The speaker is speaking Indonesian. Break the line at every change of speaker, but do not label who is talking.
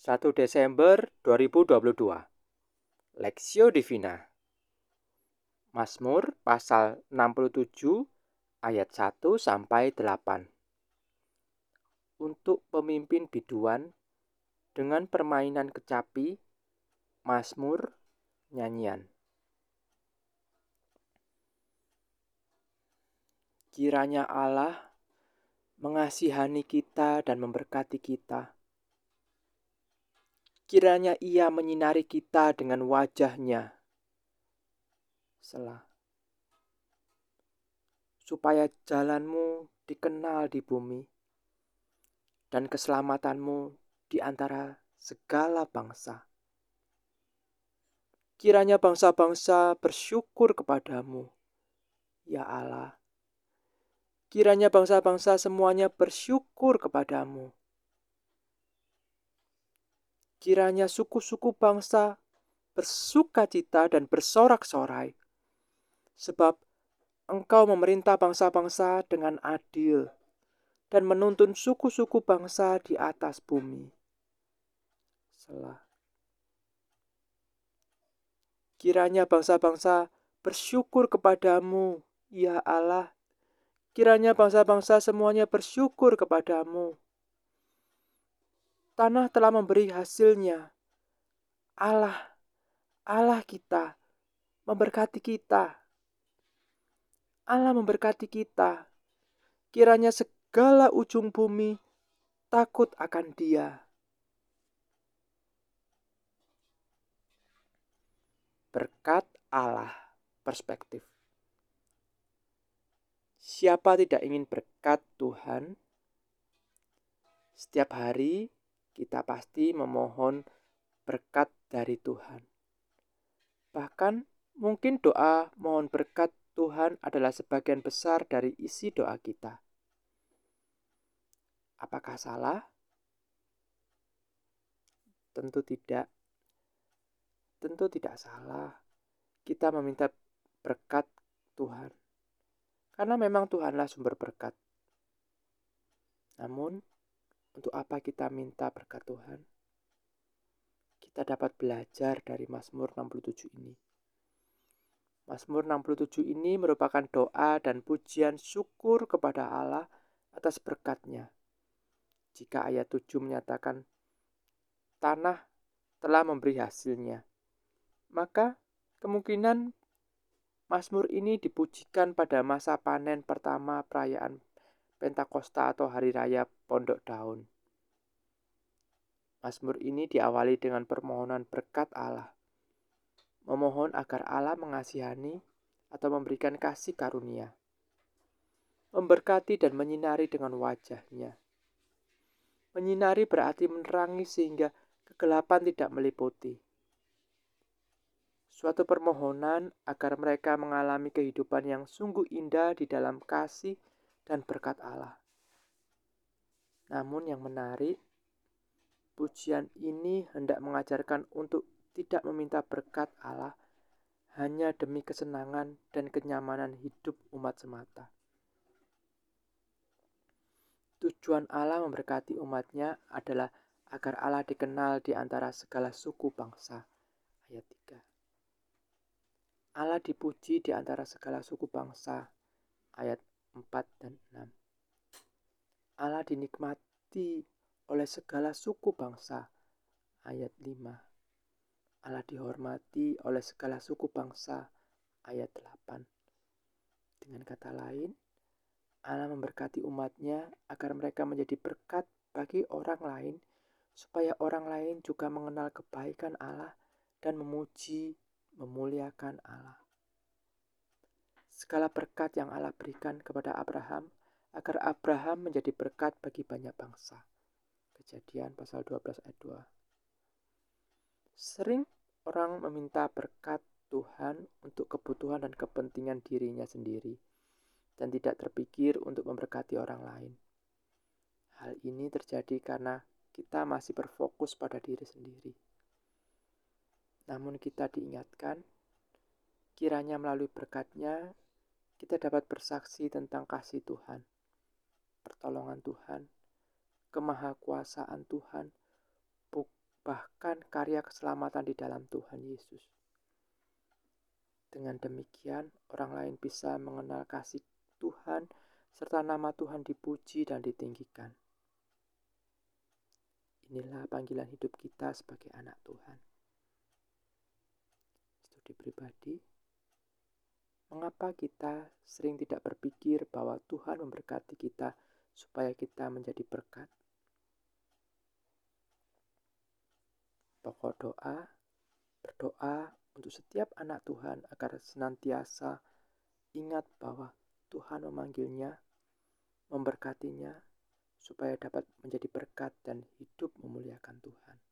1 Desember 2022 Lexio Divina. Mazmur pasal 67 ayat 1 sampai 8 Untuk pemimpin biduan dengan permainan kecapi Mazmur nyanyian. Kiranya Allah mengasihani kita dan memberkati kita Kiranya ia menyinari kita dengan wajahnya. Selah. Supaya jalanmu dikenal di bumi dan keselamatanmu di antara segala bangsa. Kiranya bangsa-bangsa bersyukur kepadamu, ya Allah. Kiranya bangsa-bangsa semuanya bersyukur kepadamu Kiranya suku-suku bangsa bersuka cita dan bersorak-sorai, sebab engkau memerintah bangsa-bangsa dengan adil dan menuntun suku-suku bangsa di atas bumi. Selah. Kiranya bangsa-bangsa bersyukur kepadamu, ya Allah. Kiranya bangsa-bangsa semuanya bersyukur kepadamu tanah telah memberi hasilnya. Allah, Allah kita, memberkati kita. Allah memberkati kita. Kiranya segala ujung bumi takut akan Dia. Berkat Allah perspektif. Siapa tidak ingin berkat Tuhan? Setiap hari kita pasti memohon berkat dari Tuhan. Bahkan mungkin doa mohon berkat Tuhan adalah sebagian besar dari isi doa kita. Apakah salah? Tentu tidak. Tentu tidak salah. Kita meminta berkat Tuhan. Karena memang Tuhanlah sumber berkat. Namun, untuk apa kita minta berkat Tuhan? Kita dapat belajar dari Mazmur 67 ini. Mazmur 67 ini merupakan doa dan pujian syukur kepada Allah atas berkatnya. Jika ayat 7 menyatakan tanah telah memberi hasilnya, maka kemungkinan Mazmur ini dipujikan pada masa panen pertama perayaan Pentakosta atau Hari Raya Pondok Daun. Mazmur ini diawali dengan permohonan berkat Allah. Memohon agar Allah mengasihani atau memberikan kasih karunia. Memberkati dan menyinari dengan wajahnya. Menyinari berarti menerangi sehingga kegelapan tidak meliputi. Suatu permohonan agar mereka mengalami kehidupan yang sungguh indah di dalam kasih dan berkat Allah. Namun yang menarik, pujian ini hendak mengajarkan untuk tidak meminta berkat Allah hanya demi kesenangan dan kenyamanan hidup umat semata. Tujuan Allah memberkati umatnya adalah agar Allah dikenal di antara segala suku bangsa. Ayat 3. Allah dipuji di antara segala suku bangsa. Ayat 4 dan 6. Allah dinikmati oleh segala suku bangsa. Ayat 5. Allah dihormati oleh segala suku bangsa. Ayat 8. Dengan kata lain, Allah memberkati umatnya agar mereka menjadi berkat bagi orang lain, supaya orang lain juga mengenal kebaikan Allah dan memuji, memuliakan Allah segala berkat yang Allah berikan kepada Abraham agar Abraham menjadi berkat bagi banyak bangsa. Kejadian pasal 12 ayat 2. Sering orang meminta berkat Tuhan untuk kebutuhan dan kepentingan dirinya sendiri dan tidak terpikir untuk memberkati orang lain. Hal ini terjadi karena kita masih berfokus pada diri sendiri. Namun kita diingatkan, kiranya melalui berkatnya kita dapat bersaksi tentang kasih Tuhan, pertolongan Tuhan, kemahakuasaan Tuhan, bahkan karya keselamatan di dalam Tuhan Yesus. Dengan demikian, orang lain bisa mengenal kasih Tuhan serta nama Tuhan dipuji dan ditinggikan. Inilah panggilan hidup kita sebagai anak Tuhan. Studi pribadi, mengapa kita sering tidak berpikir bahwa Tuhan memberkati kita supaya kita menjadi berkat? Pokok doa, berdoa untuk setiap anak Tuhan agar senantiasa ingat bahwa Tuhan memanggilnya, memberkatinya, supaya dapat menjadi berkat dan hidup memuliakan Tuhan.